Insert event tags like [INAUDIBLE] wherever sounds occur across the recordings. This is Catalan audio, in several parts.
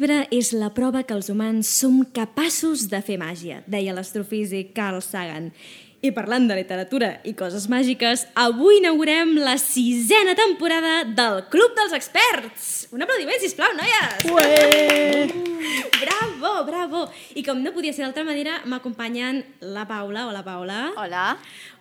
Llibre és la prova que els humans som capaços de fer màgia, deia l'astrofísic Carl Sagan. I parlant de literatura i coses màgiques, avui inaugurem la sisena temporada del Club dels Experts. Un aplaudiment, sisplau, noies! Ué! Bravo, bravo! I com no podia ser d'altra manera, m'acompanyen la Paula. Hola, Paula. Hola.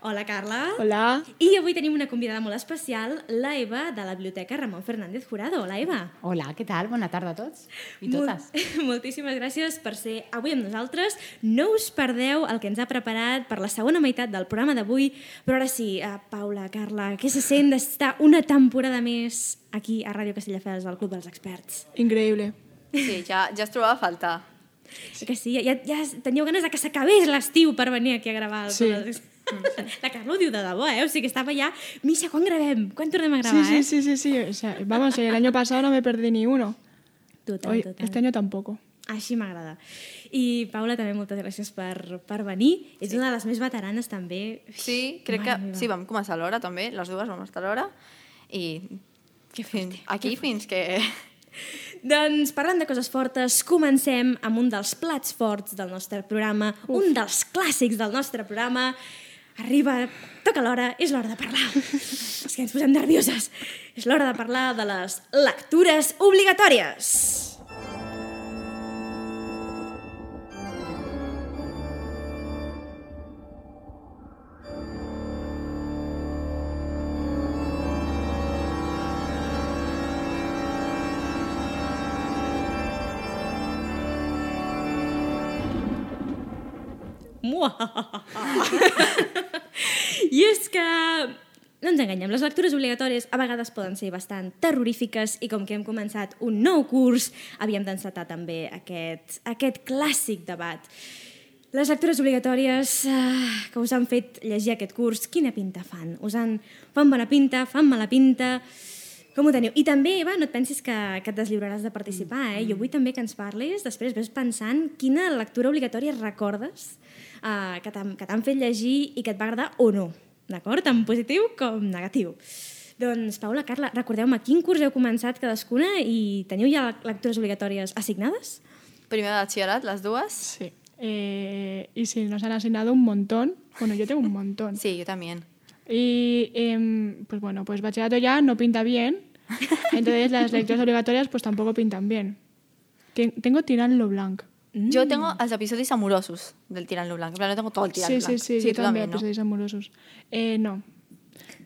Hola, Carla. Hola. I avui tenim una convidada molt especial, la Eva, de la Biblioteca Ramon Fernández Jurado. Hola, Eva. Hola, què tal? Bona tarda a tots i totes. Molt, [LAUGHS] moltíssimes gràcies per ser avui amb nosaltres. No us perdeu el que ens ha preparat per la segona meitat del programa d'avui, però ara sí, uh, Paula, Carla, què se sent d'estar una temporada més aquí a Ràdio Castelldefels, al Club dels Experts? Increïble. Sí, ja, ja es trobava a faltar. Que sí, ja, ja teníeu ganes de que s'acabés l'estiu per venir aquí a gravar el Sí. Club dels [LAUGHS] La Carla ho diu de debò, eh? O sigui que estava ja... Misha, quan gravem? Quan tornem a Sí, gravar, sí, eh? sí, sí, sí. O sea, vamos, el año pasado no me perdí ni uno. Total, Hoy, total. este año tampoco. Així m'agrada. I Paula, també moltes gràcies per, per venir. Ets una de les més veteranes, també. Sí, crec Mare que meva. sí, vam començar a l'hora també, les dues vam estar a l'hora i Que fins, aquí fins que... [LAUGHS] Doncs parlant de coses fortes, comencem amb un dels plats forts del nostre programa, Uf. un dels clàssics del nostre programa. Arriba, toca l'hora, és l'hora de parlar. És que ens posem nervioses. És l'hora de parlar de les lectures obligatòries. Muahaha. I és que no ens enganyem, les lectures obligatòries a vegades poden ser bastant terrorífiques i com que hem començat un nou curs, havíem d'encetar també aquest, aquest clàssic debat. Les lectures obligatòries eh, que us han fet llegir aquest curs, quina pinta fan? Us han, fan bona pinta, fan mala pinta? Com ho teniu? I també, Eva, no et pensis que, que et deslliuraràs de participar, eh? Jo vull també que ens parlis, després ves pensant quina lectura obligatòria recordes t'han que t'han fet llegir i que et va agradar o no, d'acord? Tant positiu com negatiu. Doncs, Paula, Carla, recordeu-me quin curs heu començat cadascuna i teniu ja lectures obligatòries assignades? Primer de batxillerat, les dues. Sí. Eh, y si nos han asignado un montón, bueno, yo tengo un montón. Sí, yo también. Y em, pues bueno, pues bachillerato ya no pinta bien, entonces las lecturas obligatorias pues tampoco pintan bien. Ten- tengo Tirán lo Blanc. Yo tengo los episodios amorosos del Tirán lo Blanc. En plan, no tengo todo el Tirán Sí, lo sí, Blanc. sí, yo también, también, ¿no? episodios amorosos. Eh, no,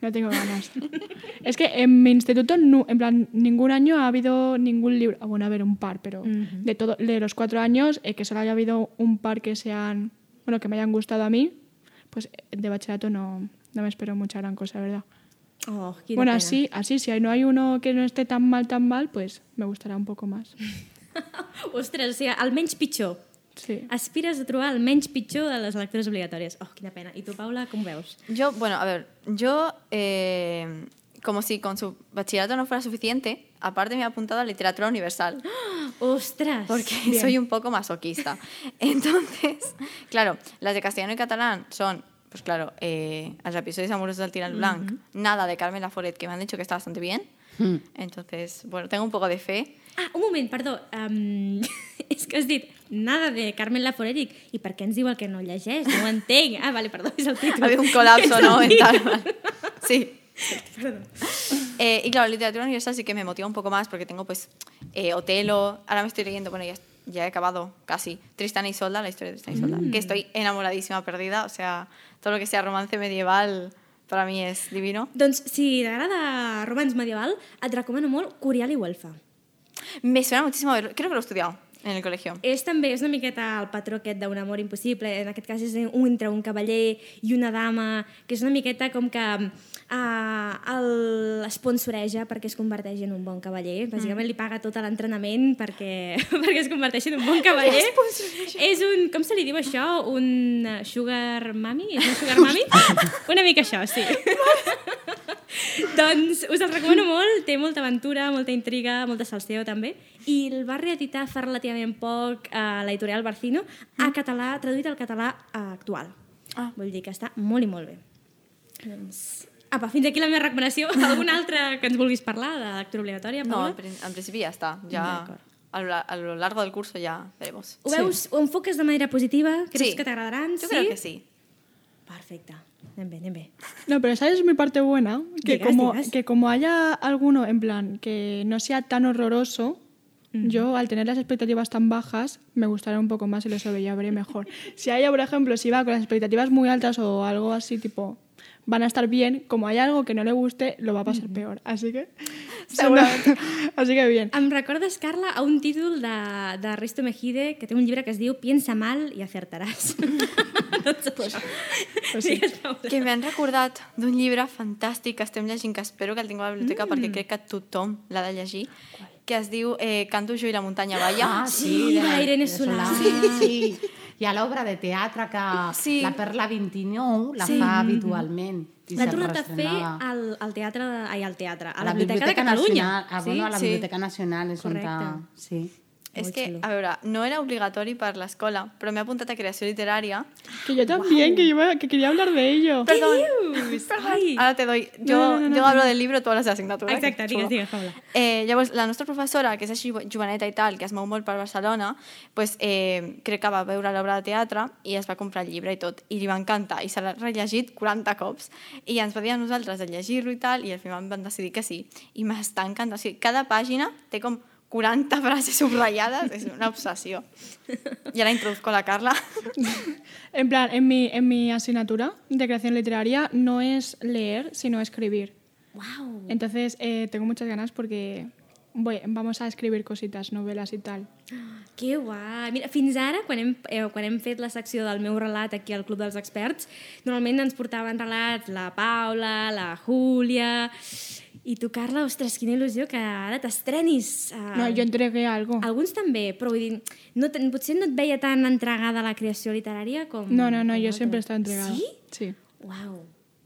no tengo ganas. [LAUGHS] es que en mi instituto, en plan, ningún año ha habido ningún libro, ah, bueno, a ver, un par, pero de, todo, de los cuatro años, eh, que solo haya habido un par que sean, bueno, que me hayan gustado a mí, pues eh, de bachillerato no, no me espero mucha gran cosa, ¿verdad? Oh, bueno, pena. así, así, si no hay uno que no esté tan mal, tan mal, pues me gustará un poco más. [LAUGHS] [LAUGHS] Ostres, o sigui, el menys pitjor. Sí. Aspires a trobar el menys pitjor de les lectures obligatòries. Oh, quina pena. I tu, Paula, com ho veus? Yo, bueno, a ver, yo, eh, como si con su bachillerato no fuera suficiente, aparte me he apuntado a literatura universal. [GASPS] Ostres! porque soy un poco masoquista. [LAUGHS] Entonces, claro, las de castellano y catalán son, pues claro, eh, los episodios amorosos del Tirán Blanc, nada de Carmen Laforet, que me han dicho que está bastante bien. Entonces, bueno, tengo un poco de fe. Ah, un moment, perdó. Um, [LAUGHS] és que has dit nada de Carmen Laforet i, per què ens diu el que no llegeix? No ho entenc. Ah, vale, perdó, és el títol. Ha habido un colapso, [LAUGHS] És ¿no? Mental. Sí. [LAUGHS] Eh, y claro, literatura universal sí que me motiva un poco más porque tengo pues eh, Otelo, ahora me estoy leyendo, bueno, ya, ya he acabado casi, Tristán y Isolda, la historia de Tristán y Isolda, que estoy enamoradísima, perdida, o sea, todo lo que sea romance medieval para mí es divino. Doncs si t'agrada romans medieval, et recomano molt Curial i Güelfa. Me suena muchísimo creo que lo he estudiado en el colegio. És també és una miqueta el patró aquest d'un amor impossible, en aquest cas és un, entre un cavaller i una dama, que és una miqueta com que uh, l'esponsoreja perquè es converteix en un bon cavaller. Bàsicament li paga tot l'entrenament perquè, [LAUGHS] perquè es converteixi en un bon cavaller. És un, com se li diu això? Un sugar mami? És una sugar mami? [LAUGHS] una mica això, sí. [LAUGHS] [LAUGHS] doncs us el recomano molt, té molta aventura, molta intriga, molta salseo també, i el va reeditar fa relativament poc a l'editorial Barcino a català, traduït al català eh, actual. Ah. Vull dir que està molt i molt bé. Doncs, apa, fins aquí la meva recomanació. [LAUGHS] Alguna altra que ens vulguis parlar de lectura obligatòria, No, Paula? prin- en principi está, ya... D'acord. a lo, largo del curso ya veremos. Ho veus, ho enfoques de manera positiva? Creus Sí. que t'agradaran? Yo sí? creo que sí. Perfecte. Anem bé, anem bé. No, pero ¿sabes mi parte buena? Que, Digas, como, digas. que como haya alguno, en plan, que no sea tan horroroso, yo al tener las expectativas tan bajas, me gustará un poco más y lo sobrellevaré mejor. [LAUGHS] Si haya, por ejemplo, si va con las expectativas muy altas o algo así, tipo, van a estar bien, como hay algo que no le guste, lo va a pasar peor. Así que... [LAUGHS] Seguramente. [LAUGHS] así que bien. Em recordes, Carla, a un títol de, de Risto Mejide que té un llibre que es diu Piensa mal i acertaràs. [LAUGHS] doncs pues, pues sí. Que m'han recordat d'un llibre fantàstic que estem llegint, que espero que el tingueu a la biblioteca mm. perquè crec que tothom l'ha de llegir, que es diu eh, Canto jo i la muntanya balla. Ah, Sí, de la Irene Solà. Sí, sí. Hi ha l'obra de teatre que Sí. la Perla 29 la Sí. fa habitualment. i L'ha tornat a fer al, al teatre, de, ai, al teatre, a, a la, Biblioteca, de Catalunya. Nacional, a, bueno, a la Sí. Biblioteca Nacional és on Correcte. ta- Sí. És Molt que, xulo. a veure, no era obligatori per l'escola, però m'he apuntat a creació literària. Que yo también, que, iba- que quería hablar de ello. Perdón. [LAUGHS] Ara te doy. Jo, No, no, no, jo no, hablo no. del llibre, tu hablas de l'assignatura. Exacte, digues, digues, Paula. Eh, llavors, la nostra professora, que és així joveneta i tal, que es mou molt per Barcelona, pues, eh, crec que va veure l'obra de teatre i es va comprar el llibre i tot, i li va encantar, i se l'ha rellegit 40 cops, i ens va dir a nosaltres de llegir-lo i tal, i al final vam decidir que sí, i m'està encantant. O sigui, cada pàgina té com 40 frases subratllades, és una obsessió. I ara introduzco la Carla. [LAUGHS] En plan, en mi, en mi asignatura de creación literaria no es leer, sino escribir. Wow. Entonces, eh, tengo muchas ganas porque voy- vamos a escribir cositas, novelas y tal. [GASPS] Que guai. Mira, fins ara, quan hem, eh, quan hem fet la secció del meu relat aquí al Club dels Experts, normalment ens portaven relats la Paula, la Júlia... I tu, Carla, ostres, quina il·lusió que ara t'estrenis. Uh, No, yo entregué algo. Alguns també, però vull dir, no, potser no et veia tan entregada a la creació literària com... No, no, no, he altres. estado entregada. Sí? Sí. Uau.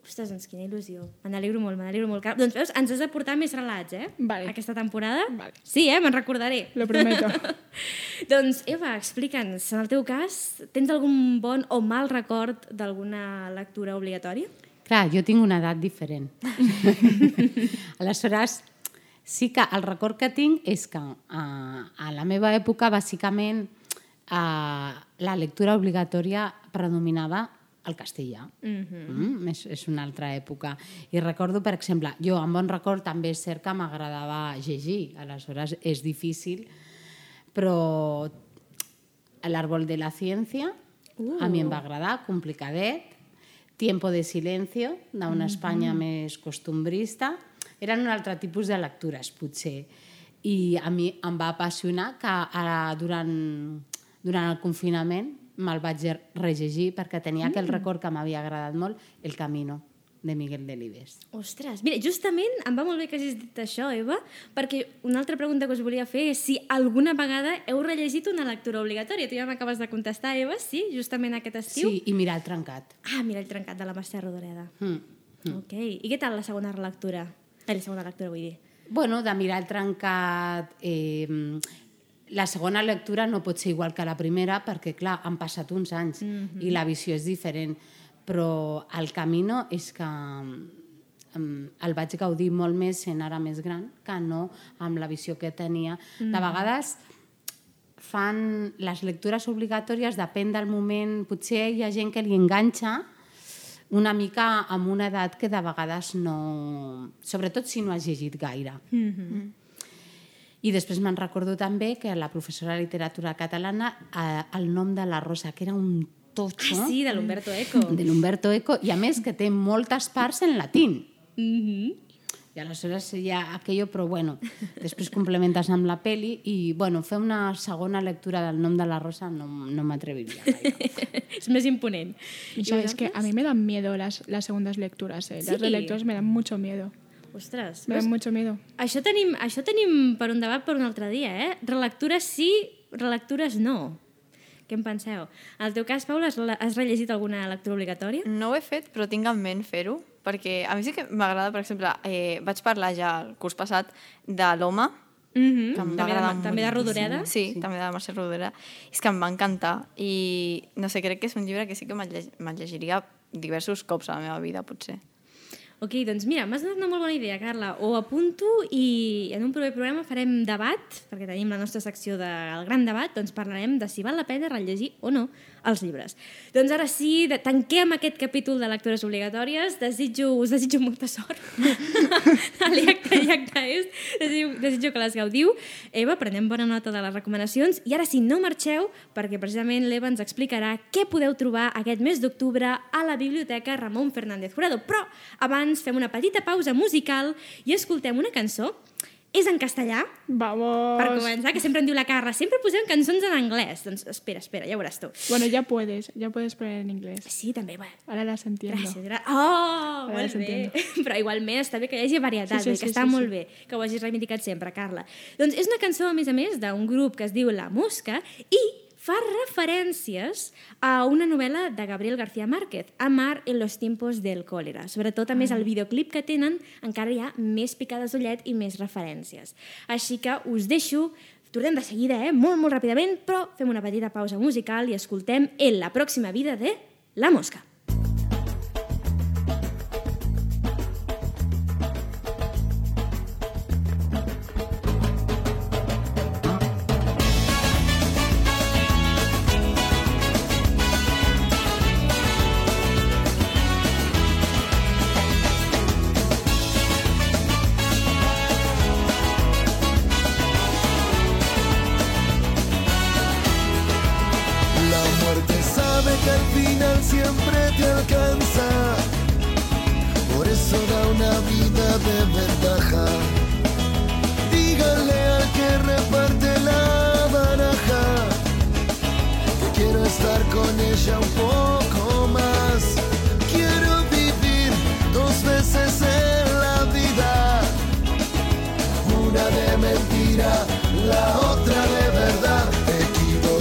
Ostres, doncs quina il·lusió. Me n'alegro molt, me n'alegro molt. Doncs veus, ens has de portar més relats, eh? Vale. Aquesta temporada. Vale. Sí, eh? Me'n recordaré. Lo prometo. [LAUGHS] doncs, Eva, explica'ns, en el teu cas, tens algun bon o mal record d'alguna lectura obligatòria? Clar, jo tinc una edat diferent. [LAUGHS] Aleshores, sí que el record que tinc és que a, a la meva època, bàsicament, a, la lectura obligatòria predominava el castellà. Mm -hmm. mm, és, és una altra època. I recordo, per exemple, jo amb bon record també és cert que m'agradava llegir, aleshores és difícil, però l'àrbol de la ciència uh. a mi em va agradar, complicadet, Tiempo de silencio, d'una Espanya més costumbrista. Eren un altre tipus de lectures, potser. I a mi em va apassionar que ara, durant, durant el confinament, me'l vaig rellegir perquè tenia aquell record que m'havia agradat molt, El Camino, de Miguel Delibes. Ostres, mira, justament em va molt bé que hagis dit això, Eva, perquè una altra pregunta que us volia fer és si alguna vegada heu rellegit una lectura obligatòria. Tu ja m'acabes de contestar, Eva, sí, justament aquest estiu. Sí, i mirar el trencat. Ah, mira el trencat de la Mercè Rodoreda. Mm. Ok. I què tal la segona lectura? Ai, la segona lectura, vull dir. Bueno, de mirar el trencat... Eh, la segona lectura no pot ser igual que la primera perquè, clar, han passat uns anys mm -hmm. i la visió és diferent. Però el camino és que em, el vaig gaudir molt més sent ara més gran que no amb la visió que tenia. Mm. De vegades fan les lectures obligatòries, depèn del moment, potser hi ha gent que li enganxa una mica amb una edat que de vegades no... Sobretot si no has llegit gaire. Mm -hmm. I després me'n recordo també que la professora de literatura catalana, eh, el nom de la Rosa, que era un totxo, Ah, sí, de l'Humberto Eco. de l'Humberto Eco, i a més que té moltes parts en latín. Mm I aleshores hi ha aquello, però bueno, després complementes amb la peli i, bueno, fer una segona lectura del nom de la Rosa no, no m'atreviria gaire. [LAUGHS] és més imponent. Y sabes que a mí me dan miedo las, las segundas lecturas, ¿eh? Sí. Las relecturas me dan mucho miedo. Ostres, Me dan mucho miedo. Això tenim, això tenim per un debat per un altre dia, eh? Relectures sí, relectures no. Què en penseu? En el teu cas, Paula, has, has rellegit alguna lectura obligatòria? No ho he fet, però tinc en ment fer-ho, perquè a mi sí que m'agrada, per exemple, eh, vaig parlar ja el curs passat de l'Home, Mm -hmm. que em va també, agradar de, també de Rodoreda? Sí, sí, també de Mercè Rodoreda. És que em va encantar i, no sé, crec que és un llibre que sí que me'l llegiria diversos cops a la meva vida, potser. Ok, doncs mira, m'has donat una molt bona idea, Carla. Ho apunto i en un proper programa farem debat, perquè tenim la nostra secció del gran debat, doncs parlarem de si val la pena rellegir o no els llibres. Doncs ara sí, de, tanquem aquest capítol de lectures obligatòries. Desitjo, us desitjo molta sort a l'IACTA i ACTA est. Desitjo, desitjo que les gaudiu. Eva, prenem bona nota de les recomanacions. I ara sí, no marxeu, perquè precisament l'Eva ens explicarà què podeu trobar aquest mes d'octubre a la Biblioteca Ramon Fernández Jurado. Però abans fem una petita pausa musical i escoltem una cançó és en castellà, Vamos. per començar, que sempre em diu la Carla, sempre posem cançons en anglès. Doncs espera, espera, ja ho veuràs tu. Bueno, ya puedes, ya puedes poner en inglés. Sí, també, bueno, Ahora las entiendo. Gràcies, gra Oh, Ara molt bé. [LAUGHS] Però igualment està bé que hi hagi varietat, Sí, sí, sí, que sí, està sí, molt sí. bé, que ho hagis reivindicat sempre, Carla. Doncs és una cançó, a més a més, d'un grup que es diu La Mosca i fa referències a una novel·la de Gabriel García Márquez, Amar en los tiempos del cólera. Sobretot, a més, el videoclip que tenen encara hi ha més picades d'ullet i més referències. Així que us deixo Tornem de seguida, eh? molt, molt ràpidament, però fem una petita pausa musical i escoltem En la pròxima vida de La Mosca.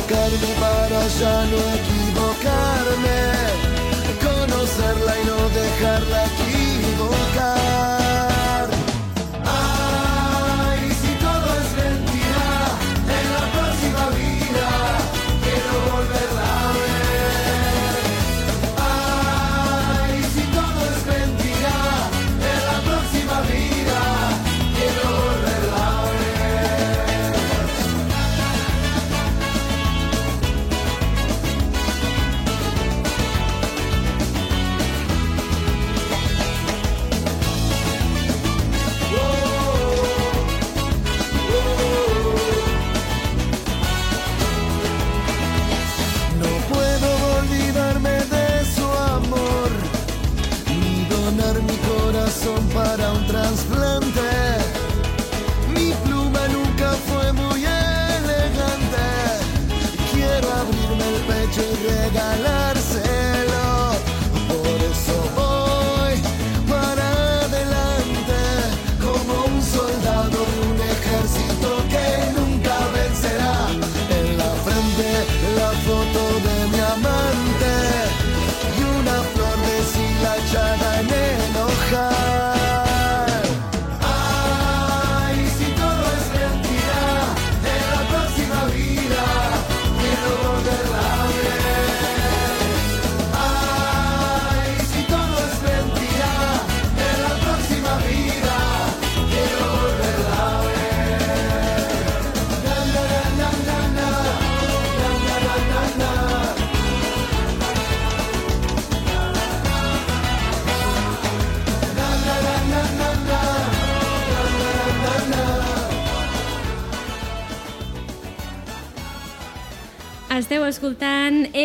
Equivocarme para ya no equivocarme. Conocerla y no dejarla equivocar.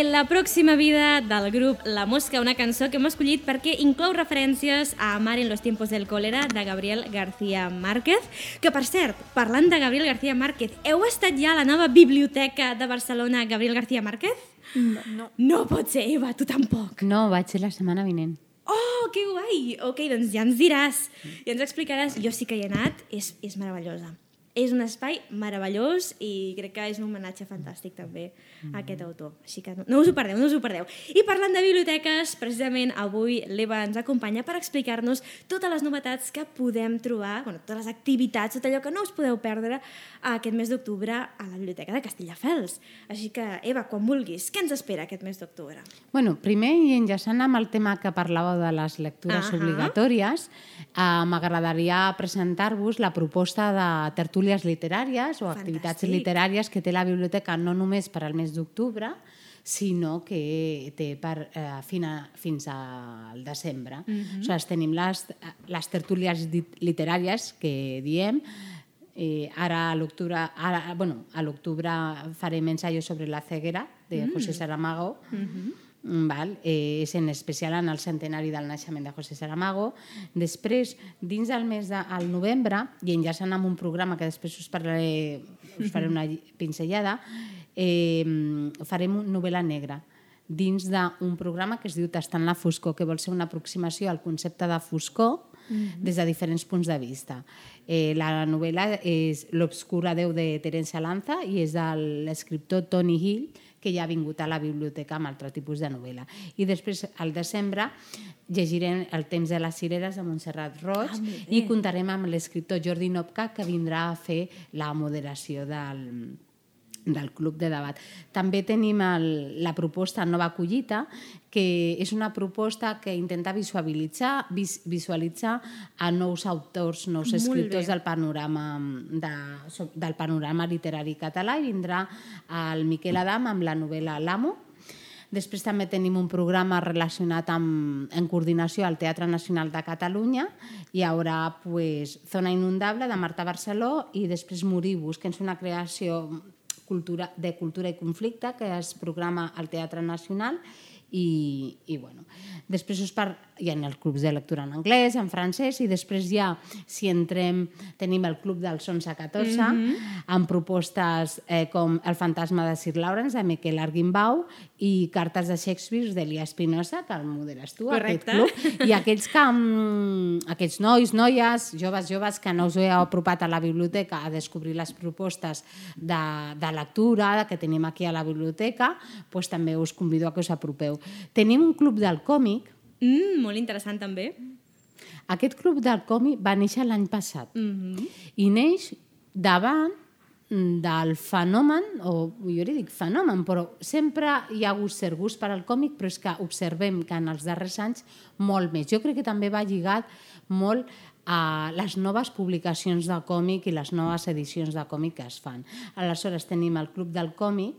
En la pròxima vida del grup La Mosca, una cançó que hem escollit perquè inclou referències a Amar en los tiempos del cólera de Gabriel García Márquez, que per cert, parlant de Gabriel García Márquez, heu estat ja a la nova biblioteca de Barcelona Gabriel García Márquez? No. No pot ser, Eva, tu tampoc. No, vaig ser la setmana vinent. Oh, que guai! Ok, doncs ja ens diràs, ja ens explicaràs. Jo sí que hi he anat, és, és meravellosa. És un espai meravellós i crec que és un homenatge fantàstic també a aquest autor. Així que no, no us ho perdeu, no us ho perdeu. I parlant de biblioteques, precisament avui l'Eva ens acompanya per explicar-nos totes les novetats que podem trobar, bueno, totes les activitats, tot allò que no us podeu perdre aquest mes d'octubre a la Biblioteca de Castelldefels. Així que, Eva, quan vulguis, què ens espera aquest mes d'octubre? Bueno, primer, i enllaçant amb el tema que parlàveu de les lectures Ahà. obligatòries, eh, m'agradaria presentar-vos la proposta de tertúlies literàries o activitats Fantàstic. literàries que té la biblioteca no només per al mes d'octubre, sinó que té per, eh, fina, fins al desembre. Mm -hmm. Aleshores, tenim les, les tertúlies literàries que diem, Eh, ara a l'octubre ara, bueno, a l'octubre farem ensayo sobre la ceguera de José Saramago mm, val? Eh, és en especial en el centenari del naixement de José Saramago després, dins del mes de al novembre i enllaçant amb un programa que després us parlaré us faré una pinzellada eh, farem un novel·la negra dins d'un programa que es diu Tastant la foscor, que vol ser una aproximació al concepte de foscor des de diferents punts de vista. Eh, la novel·la és L'obscura Déu de Terence Lanza i és de l'escriptor Tony Hill, que ja ha vingut a la biblioteca amb altre tipus de novel·la. I després, al desembre, llegirem El temps de les cireres de Montserrat Roig Ah, i comptarem amb l'escriptor Jordi Nopka, que vindrà a fer la moderació del, del Club de Debat. També tenim el, la proposta Nova Collita, que és una proposta que intenta visualitzar, vis, visualitzar a nous autors, nous escriptors del panorama, de, del panorama literari català i vindrà el Miquel Adam amb la novel·la L'Amo, Després també tenim un programa relacionat amb, en coordinació al Teatre Nacional de Catalunya. Hi haurà pues, Zona Inundable de Marta Barceló i després Moribus, que és una creació cultura, de cultura i conflicte que es programa al Teatre Nacional i, i bueno. Després us par... hi ha els clubs de lectura en anglès, en francès, i després ja, si entrem, tenim el Club dels 11 a 14, mm -hmm. amb propostes eh, com El fantasma de Sir Lawrence, de Miquel Arguimbau, i Cartes de Shakespeare d'Elia Espinosa, que el moderes tu, Correcte. aquest club. I aquells que, mm, aquests nois, noies, joves, joves, que no us heu apropat a la biblioteca a descobrir les propostes de, de lectura que tenim aquí a la biblioteca, doncs també us convido a que us apropeu. Tenim un club del còmic. Mm, molt interessant també. Aquest club del còmic va néixer l'any passat Mm -hmm. i neix davant del fenomen, o jo li dic fenomen, però sempre hi ha hagut cert gust per al còmic, però és que observem que en els darrers anys molt més. Jo crec que també va lligat molt a les noves publicacions de còmic i les noves edicions de còmic que es fan. Aleshores tenim el Club del Còmic,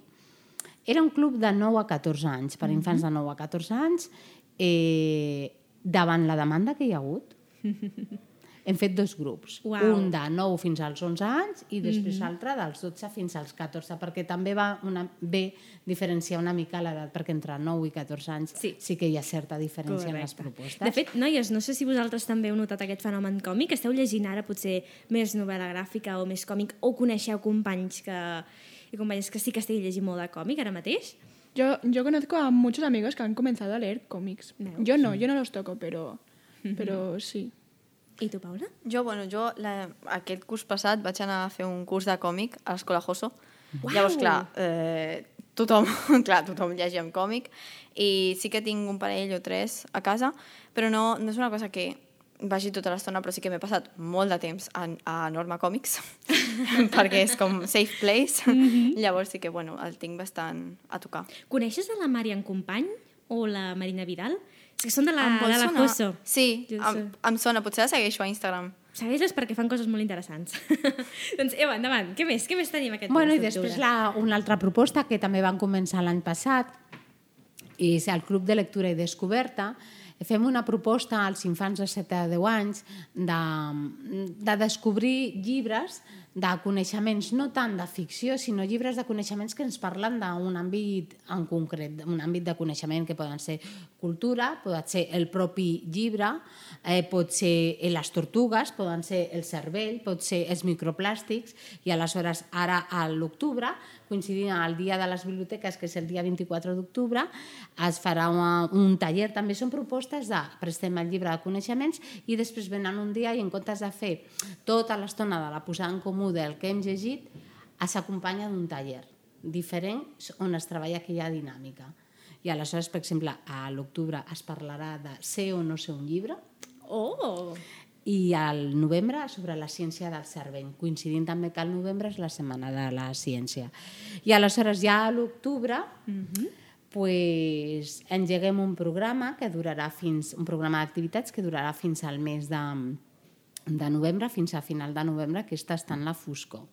era un club de 9 a 14 anys, per infants de 9 a 14 anys, eh, davant la demanda que hi ha hagut. [LAUGHS] Hem fet dos grups, Uau. un de 9 fins als 11 anys i després l'altre dels 12 fins als 14, perquè també va una, bé diferenciar una mica l'edat, perquè entre 9 i 14 anys Sí. sí que hi ha certa diferència en les Correcte. propostes. De fet, noies, no sé si vosaltres també heu notat aquest fenomen còmic. Esteu llegint ara potser més novel·la gràfica o més còmic o coneixeu companys que, i companyes que sí que estiguin llegint molt de còmic ara mateix? Yo, yo conozco a muchos amigos que han comenzado a leer cómics. Veus? Yo no, yo no los toco, pero, [LAUGHS] pero sí. I tu, Paula? Jo, bueno, jo la, aquest curs passat vaig anar a fer un curs de còmic a l'escola Joso. Uau! Llavors, clar, eh, tothom, [LAUGHS] clar, tothom llegeix còmic i sí que tinc un parell o tres a casa, però no, no és una cosa que vagi tota l'estona, però sí que m'he passat molt de temps a, a Norma Còmics, [LAUGHS] perquè és com safe place. Llavors sí que, bueno, el tinc bastant a tocar. Coneixes a la Marian Company o la Marina Vidal? És que són de la, Em de la sonar? Fosso. Sí, Jo em, em sona. Potser la segueixo a Instagram. Segueix-les perquè fan coses molt interessants. [LAUGHS] doncs, Eva, endavant. Què més? Què més tenim aquest Bueno, i després la, una altra proposta que també van començar l'any passat és el Club de Lectura i Descoberta. Fem una proposta als infants de 7 a 10 anys de, de descobrir llibres de coneixements, no tant de ficció, sinó llibres de coneixements que ens parlen d'un àmbit en concret, un àmbit de coneixement que poden ser cultura, pot ser el propi llibre, eh, pot ser les tortugues, poden ser el cervell, pot ser els microplàstics, i aleshores ara a l'octubre, coincidint amb el dia de les biblioteques, que és el dia 24 d'octubre, es farà una, un taller, també són propostes de prestem el llibre de coneixements i després venen un dia i en comptes de fer tota l'estona de la posada en comú del que hem llegit, s'acompanya d'un taller diferent on es treballa aquella dinàmica. I aleshores, per exemple, a l'octubre es parlarà de ser o no ser un llibre, Oh! i al novembre sobre la ciència del cervell, coincidint també que el novembre és la setmana de la ciència. I aleshores ja a l'octubre pues, engeguem un programa que durarà fins un programa d'activitats que durarà fins al mes de, de novembre, fins a final de novembre, que està estant la Fusco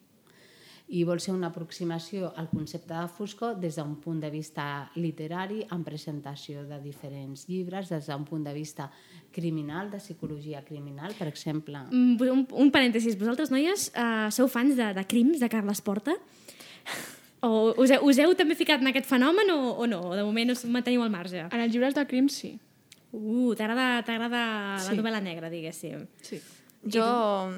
i vol ser una aproximació al concepte de Fusco des d'un punt de vista literari, amb presentació de diferents llibres, des d'un punt de vista criminal, de psicologia criminal, per exemple. Mm, Un, un parèntesis, vosaltres, noies, uh, sou fans de, de crims de Carles Porta? [LAUGHS] O us heu, us heu també ficat en aquest fenomen o, o no? De moment us manteniu al marge? En els llibres de crims, sí. Uh, t'agrada t'agrada la Sí. novel·la negra, diguéssim. sí. Jo,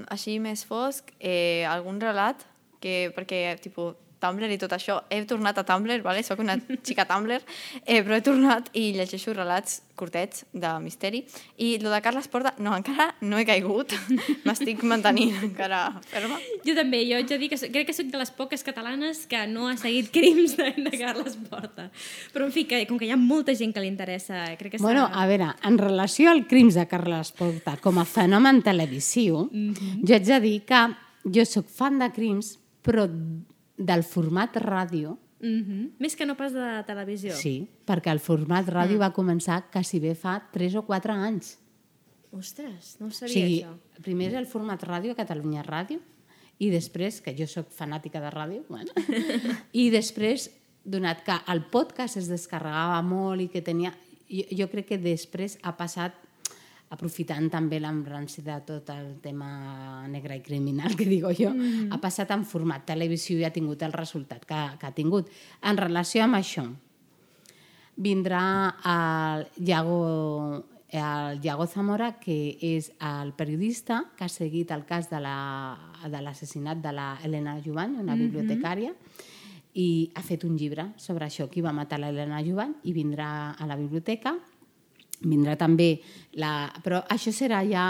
així més fosc, eh, algun relat, que, perquè, tipus, Tumblr i tot això, he tornat a Tumblr, vale? sóc una [LAUGHS] xica Tumblr, eh, però he tornat i llegeixo relats curtets de misteri. I lo de Carles Porta, no, encara no he caigut, [LAUGHS] m'estic mantenint encara ferma. Jo també, jo de dir que soc, crec que sóc de les poques catalanes que no ha seguit crims de, de Carles Porta. Però, en fi, que, com que hi ha molta gent que li interessa, crec que Bueno, a veure, en relació al crims de Carles Porta com a fenomen televisiu, mm -hmm. jo haig de dir que jo sóc fan de crims, però del format ràdio, Mhm. Més que no pas de televisió. sí, perquè el format ràdio mm. va començar quasi bé fa 3 o 4 anys. Ostres, no ho O sabia, sigui, això. primer és el format ràdio, Catalunya Ràdio, i després, que jo sóc fanàtica de ràdio, bueno, [LAUGHS] i després, donat que el podcast es descarregava molt i que tenia... Jo, jo crec que després ha passat aprofitant també l'embranci de tot el tema negre i criminal, que digo jo, mm -hmm. ha passat en format televisió i ha tingut el resultat que, que ha tingut. En relació amb això, vindrà el Iago, el Iago Zamora, que és el periodista que ha seguit el cas de la- de l'assassinat de, la Helena Jovany, una bibliotecària, i ha fet un llibre sobre això, qui va matar l'Helena Jovany, i vindrà a la biblioteca vindrà també la... però això serà ja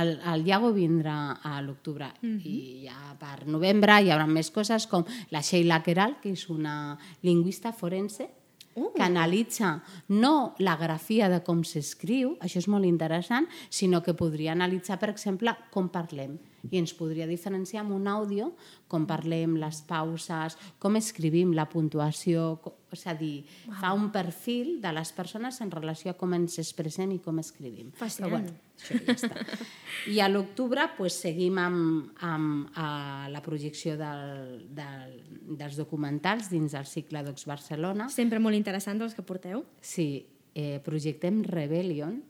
el, el Iago vindrà a l'octubre. I ja per novembre hi haurà més coses com la Sheila Queral que és una lingüista forense Uh. que analitza no la grafia de com s'escriu, això és molt interessant, sinó que podria analitzar, per exemple, com parlem i ens podria diferenciar amb un àudio com parlem, les pauses, com escrivim, la puntuació, és a dir, wow. fa un perfil de les persones en relació a com ens expressem i com escrivim. Fascinant. Però, bueno, això ja està. I a l'octubre pues, seguim amb, amb a la projecció del, del, dels documentals dins del cicle Docs Barcelona. Sempre molt interessant els que porteu. Sí, eh, projectem Rebellion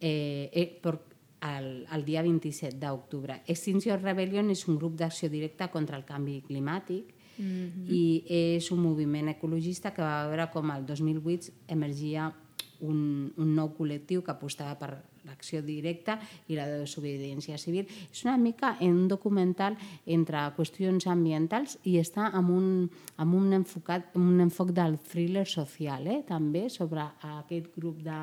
eh, eh, per, el, el dia 27 d'octubre. Extinction Rebellion és un grup d'acció directa contra el canvi climàtic mm -hmm. i és un moviment ecologista que va veure com el 2008 emergia un, un nou col·lectiu que apostava per l'acció directa i la desobediència civil. És una mica en un documental entre qüestions ambientals i està amb un, amb un, enfocat, amb un enfoc del thriller social, eh? també, sobre aquest grup de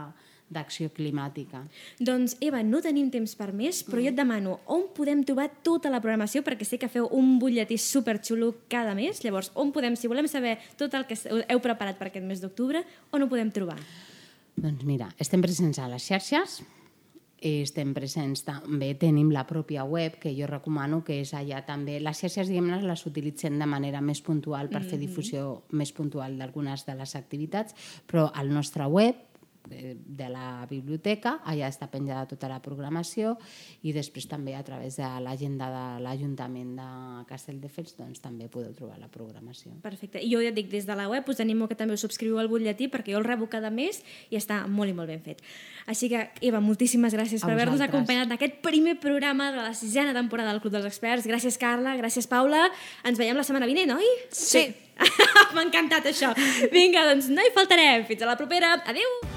d'acció climàtica. Doncs, Eva, no tenim temps per més, però jo et demano on podem trobar tota la programació, perquè sé que feu un butlletí superxulo cada mes. Llavors, on podem, si volem saber tot el que heu preparat per aquest mes d'octubre, on ho podem trobar? Doncs mira, estem presents a les xarxes, estem presents també, tenim la pròpia web, que jo recomano que és allà també. Les xarxes, diguem-ne, les utilitzem de manera més puntual per fer difusió més puntual d'algunes de les activitats, però al nostre web, de la biblioteca, allà està penjada tota la programació i després també a través de l'agenda de l'Ajuntament de Castelldefels doncs també podeu trobar la programació. Perfecte. I jo ja dic, des de la web us animo que també us subscriu al butlletí perquè jo el rebo cada mes i està molt i molt ben fet. Així que, Eva, moltíssimes gràcies A per haver-nos acompanyat en aquest primer programa de la sisena temporada del Club dels Experts. Gràcies, Carla, gràcies, Paula. Ens veiem la setmana vinent, oi? Sí. [LAUGHS] M'ha encantat això. Vinga, doncs no hi faltarem. Fins a la propera. Adéu!